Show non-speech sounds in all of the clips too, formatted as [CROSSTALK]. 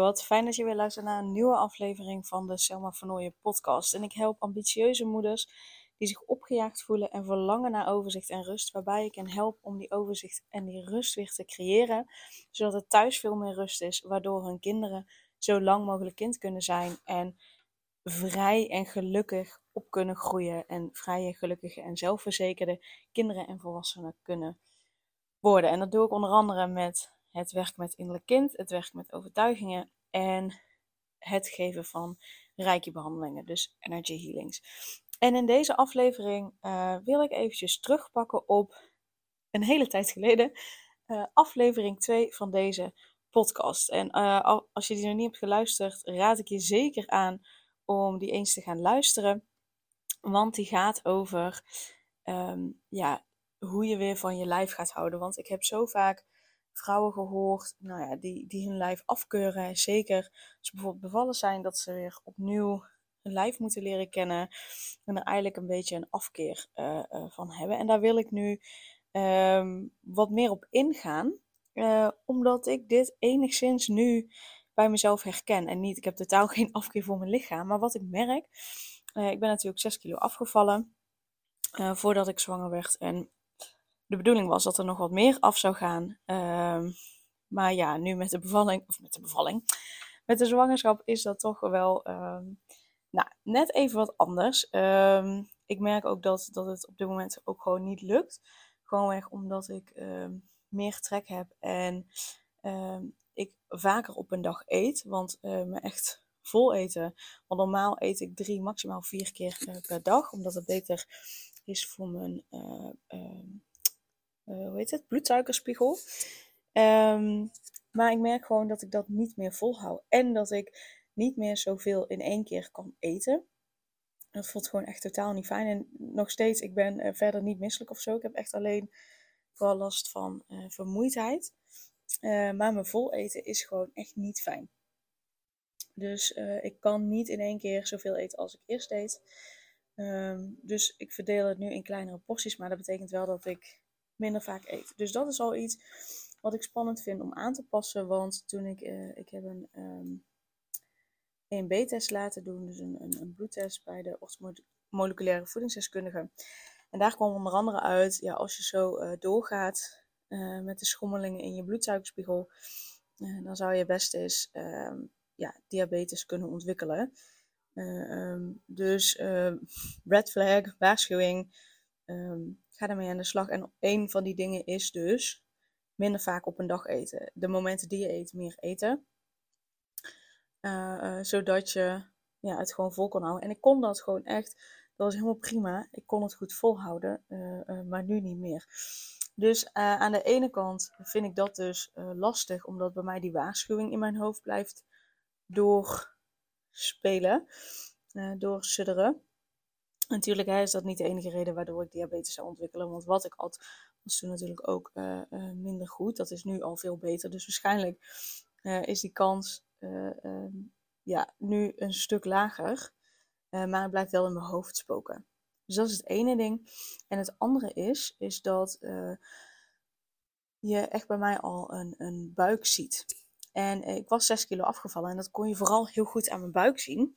Wat fijn dat je weer luistert naar een nieuwe aflevering van de Selma Vernooien podcast. En ik help ambitieuze moeders die zich opgejaagd voelen en verlangen naar overzicht en rust. Waarbij ik hen help om die overzicht en die rust weer te creëren. Zodat er thuis veel meer rust is, waardoor hun kinderen zo lang mogelijk kind kunnen zijn. En vrij en gelukkig op kunnen groeien. En vrije, gelukkige en zelfverzekerde kinderen en volwassenen kunnen worden. En dat doe ik onder andere met het werk met innerlijk kind, het werk met overtuigingen en het geven van rijke behandelingen, dus energy healings. En in deze aflevering uh, wil ik eventjes terugpakken op een hele tijd geleden, uh, aflevering 2 van deze podcast. En uh, als je die nog niet hebt geluisterd, raad ik je zeker aan om die eens te gaan luisteren. Want die gaat over um, ja, hoe je weer van je lijf gaat houden. Want ik heb zo vaak vrouwen gehoord nou ja, die, die hun lijf afkeuren. Zeker als ze bijvoorbeeld bevallen zijn, dat ze weer opnieuw hun lijf moeten leren kennen. En er eigenlijk een beetje een afkeer uh, uh, van hebben. En daar wil ik nu um, wat meer op ingaan. Uh, omdat ik dit enigszins nu bij mezelf herken. En niet, ik heb totaal [LAUGHS] geen afkeer voor mijn lichaam. Maar wat ik merk, ik ben natuurlijk 6 kilo afgevallen. voordat ik zwanger werd. En de bedoeling was dat er nog wat meer af zou gaan. Um, maar ja, nu met de bevalling, of met de bevalling, met de zwangerschap is dat toch wel um, nou, net even wat anders. Um, ik merk ook dat, dat het op dit moment ook gewoon niet lukt. Gewoonweg omdat ik meer trek heb en ik vaker op een dag eet. Want uh, me echt vol eten. Want normaal eet ik drie, maximaal vier keer uh, per dag. Omdat het beter is voor mijn uh, hoe heet het, bloedsuikerspiegel. Um, maar ik merk gewoon dat ik dat niet meer volhoud. En dat ik niet meer zoveel in één keer kan eten. Dat voelt gewoon echt totaal niet fijn. En nog steeds, ik ben uh, verder niet misselijk of zo. Ik heb echt alleen vooral last van uh, vermoeidheid. Maar mijn vol eten is gewoon echt niet fijn. Dus ik kan niet in één keer zoveel eten als ik eerst deed. Um, dus ik verdeel het nu in kleinere porties. Maar dat betekent wel dat ik minder vaak eet. Dus dat is al iets wat ik spannend vind om aan te passen. Want toen ik, uh, ik heb een um, ehm, EMB-test laten doen, dus een, een, een bloedtest bij de moleculaire voedingsdeskundige. En daar kwam onder andere uit, ja, als je zo uh, doorgaat uh, met de schommelingen in je bloedsuikerspiegel, dan zou je best eens um, ja, diabetes kunnen ontwikkelen. Um, dus [LAUGHS] red flag, waarschuwing. Ga daarmee aan de slag. En een van die dingen is dus minder vaak op een dag eten. De momenten die je eet, meer eten. Uh, uh, zodat je ja, het gewoon vol kan houden. En ik kon dat gewoon echt. Dat was helemaal prima. Ik kon het goed volhouden, uh, maar nu niet meer. Dus aan de ene kant vind ik dat dus lastig, omdat bij mij die waarschuwing in mijn hoofd blijft doorspelen, doorsudderen. Natuurlijk is dat niet de enige reden waardoor ik diabetes zou ontwikkelen. Want wat ik had, was toen natuurlijk ook uh, uh, minder goed. Dat is nu al veel beter. Dus waarschijnlijk uh, is die kans ehm, ja, nu een stuk lager. maar het blijft wel in mijn hoofd spoken. Dus dat is het ene ding. En het andere is, is dat je echt bij mij al een, een buik ziet. En ik was 6 kilo afgevallen en dat kon je vooral heel goed aan mijn buik zien.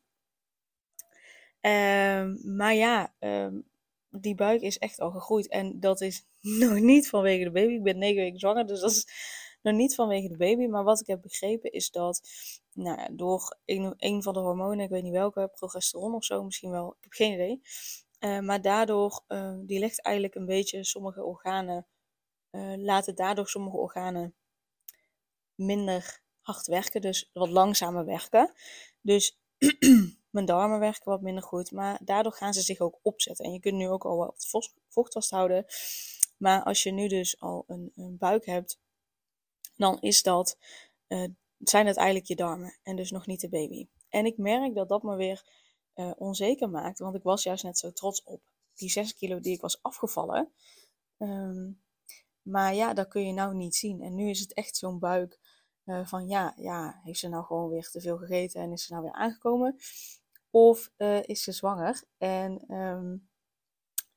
Um, maar ja, um, die buik is echt al gegroeid. En dat is [LAUGHS] nog niet vanwege de baby. Ik ben negen weken zwanger, dus dat is nog niet vanwege de baby. Maar wat ik heb begrepen is dat nou ja, door een, van de hormonen, ik weet niet welke, progesteron of zo misschien wel, ik heb geen idee. Uh, maar daardoor, die legt eigenlijk een beetje sommige organen, uh, laten daardoor sommige organen minder hard werken, dus wat langzamer werken. Dus [CLEARS THROAT] Mijn darmen werken wat minder goed, maar daardoor gaan ze zich ook opzetten. En je kunt nu ook al wat vocht vasthouden. Maar als je nu dus al een, een buik hebt, dan is dat uh, zijn het eigenlijk je darmen en dus nog niet de baby. En ik merk dat dat me weer uh, onzeker maakt, want ik was juist net zo trots op die 6 kilo die ik was afgevallen. Ehm, maar ja, dat kun je nou niet zien. En nu is het echt zo'n buik uh, van ja, ja, heeft ze nou gewoon weer te veel gegeten en is ze nou weer aangekomen? Of uh, is ze zwanger? En um,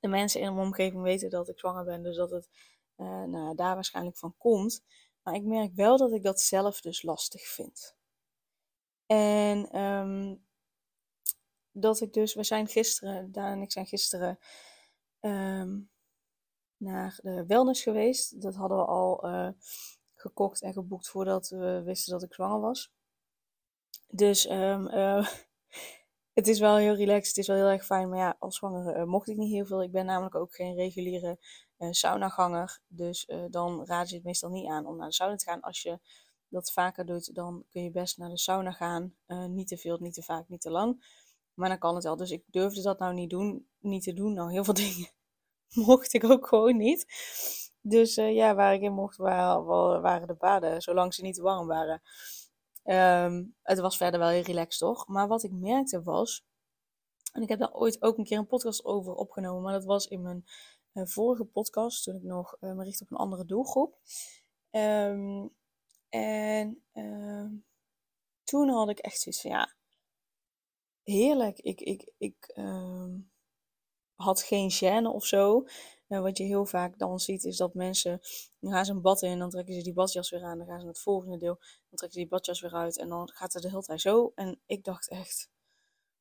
de mensen in mijn omgeving weten dat ik zwanger ben, dus dat het uh, nou, daar waarschijnlijk van komt. Maar ik merk wel dat ik dat zelf dus lastig vind. En um, dat ik dus, we zijn gisteren, Daan en ik zijn gisteren um, naar de wellness geweest. Dat hadden we al uh, gekocht en geboekt voordat we wisten dat ik zwanger was. Dus um, het is wel heel relaxed, het is wel heel erg fijn. Maar ja, als zwangere uh, mocht ik niet heel veel. Ik ben namelijk ook geen reguliere uh, saunaganger. Dus uh, dan raad je het meestal niet aan om naar de sauna te gaan. Als je dat vaker doet, dan kun je best naar de sauna gaan. niet te veel, niet te vaak, niet te lang. Maar dan kan het wel. Dus ik durfde dat nou niet, doen, niet te doen. Nou, heel veel [LAUGHS] dingen mocht ik ook gewoon niet. Dus ja, waar ik in mocht waren, waren de paden, zolang ze niet warm waren. Um, het was verder wel heel relaxed, toch? Maar wat ik merkte was, en ik heb daar ooit ook een keer een podcast over opgenomen, maar dat was in mijn uh, vorige podcast, toen ik nog uh, me richtte op een andere doelgroep. Um, en uh, toen had ik echt zoiets van, ja, heerlijk. Ik, ik, ik had geen gêne of zo. Wat je heel vaak dan ziet is dat mensen, dan gaan ze een bad in dan trekken ze die badjas weer aan. Dan gaan ze naar het volgende deel, dan trekken ze die badjas weer uit en dan gaat het de hele tijd zo. En ik dacht echt,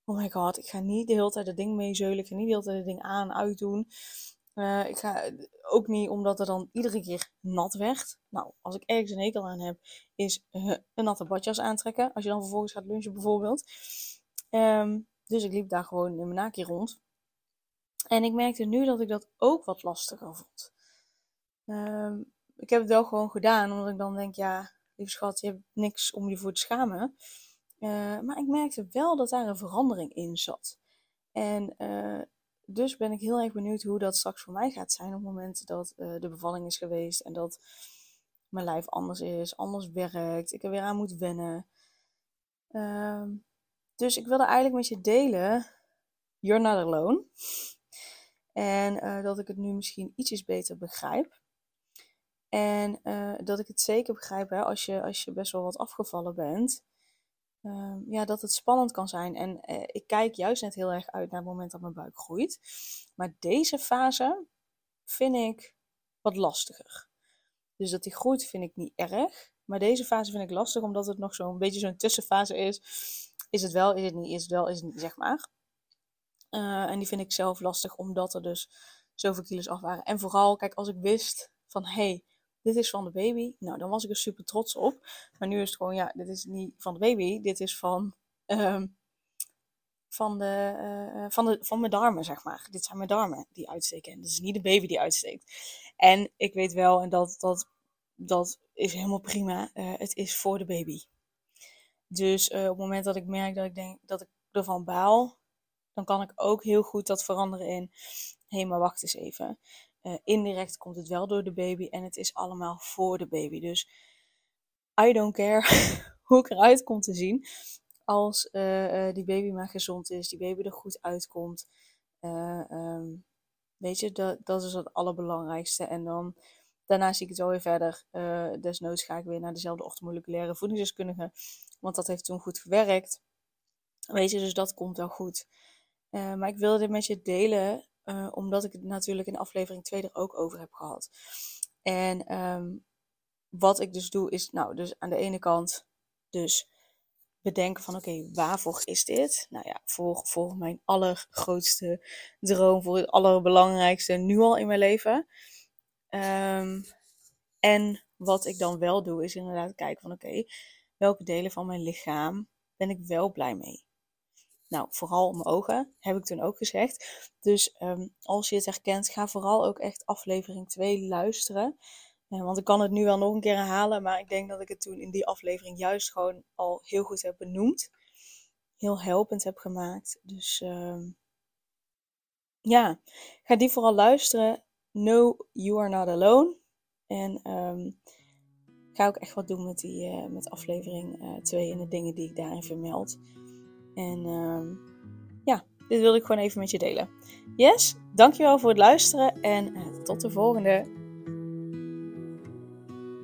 oh my god, ik ga niet de hele tijd dat ding meezeulen. Ik ga niet de hele tijd het ding aan en uitdoen. Uh, ik ga ook niet omdat het dan iedere keer nat werd. Nou, als ik ergens een hekel aan heb, is uh, een natte badjas aantrekken. Als je dan vervolgens gaat lunchen bijvoorbeeld. Um, dus ik liep daar gewoon in mijn naakje rond. En ik merkte nu dat ik dat ook wat lastiger vond. Um, ik heb het wel gewoon gedaan, omdat ik dan denk, ja, lieve schat, je hebt niks om je voor te schamen. Uh, maar ik merkte wel dat daar een verandering in zat. En uh, dus ben ik heel erg benieuwd hoe dat straks voor mij gaat zijn op het moment dat uh, de bevalling is geweest en dat mijn lijf anders is, anders werkt, ik er weer aan moet wennen. Ehm, dus ik wilde eigenlijk met je delen, you're not alone. En uh, dat ik het nu misschien ietsjes beter begrijp. En uh, dat ik het zeker begrijp hè, als, je, als je best wel wat afgevallen bent. Uh, ja, dat het spannend kan zijn. En uh, ik kijk juist net heel erg uit naar het moment dat mijn buik groeit. Maar deze fase vind ik wat lastiger. Dus dat die groeit vind ik niet erg. Maar deze fase vind ik lastig omdat het nog zo'n beetje zo'n tussenfase is. Is het wel, is het niet, is het wel, is het niet, zeg maar. Uh, en die vind ik zelf lastig, omdat er dus zoveel kilo's af waren. En vooral, kijk, als ik wist van, hey, dit is van de baby. Nou, dan was ik er super trots op. Maar nu is het gewoon, ja, dit is niet van de baby. Dit is van, um, van, de, uh, van, de, van mijn darmen, zeg maar. Dit zijn mijn darmen die uitsteken. En dit is niet de baby die uitsteekt. En ik weet wel, en dat, dat, dat is helemaal prima, het is voor de baby. Dus op het moment dat ik merk dat ik denk dat ik ervan baal, dan kan ik ook heel goed dat veranderen in, hé, hey, maar wacht eens even. Uh, indirect komt het wel door de baby en het is allemaal voor de baby. Dus I don't care [LAUGHS] hoe ik eruit kom te zien. Als uh, uh, die baby maar gezond is, die baby er goed uitkomt. Um, weet je, dat, dat is het allerbelangrijkste. En dan daarna zie ik het wel weer verder. desnoods ga ik weer naar dezelfde orthomoleculaire voedingsdeskundige. Want dat heeft toen goed gewerkt. Weet je, dus dat komt wel goed. Uh, maar ik wilde dit met je delen, uh, omdat ik het natuurlijk in aflevering 2 er ook over heb gehad. En um, wat ik dus doe is, nou, dus aan de ene kant dus bedenken van oké, waarvoor is dit? Nou ja, voor, voor mijn allergrootste droom, voor het allerbelangrijkste nu al in mijn leven. Um, en wat ik dan wel doe, is inderdaad kijken van oké, welke delen van mijn lichaam ben ik wel blij mee? Nou, vooral mijn ogen, heb ik toen ook gezegd. Dus um, als je het herkent, ga vooral ook echt aflevering 2 luisteren. Uh, want ik kan het nu wel nog een keer herhalen, maar ik denk dat ik het toen in die aflevering juist gewoon al heel goed heb benoemd. Heel helpend heb gemaakt. Dus um, ja, ga die vooral luisteren. No, you are not alone. En um, ga ook echt wat doen met, die, uh, met aflevering 2 en de dingen die ik daarin vermeld. En ehm, ja, dit wilde ik gewoon even met je delen. Yes, dankjewel voor het luisteren en tot de volgende.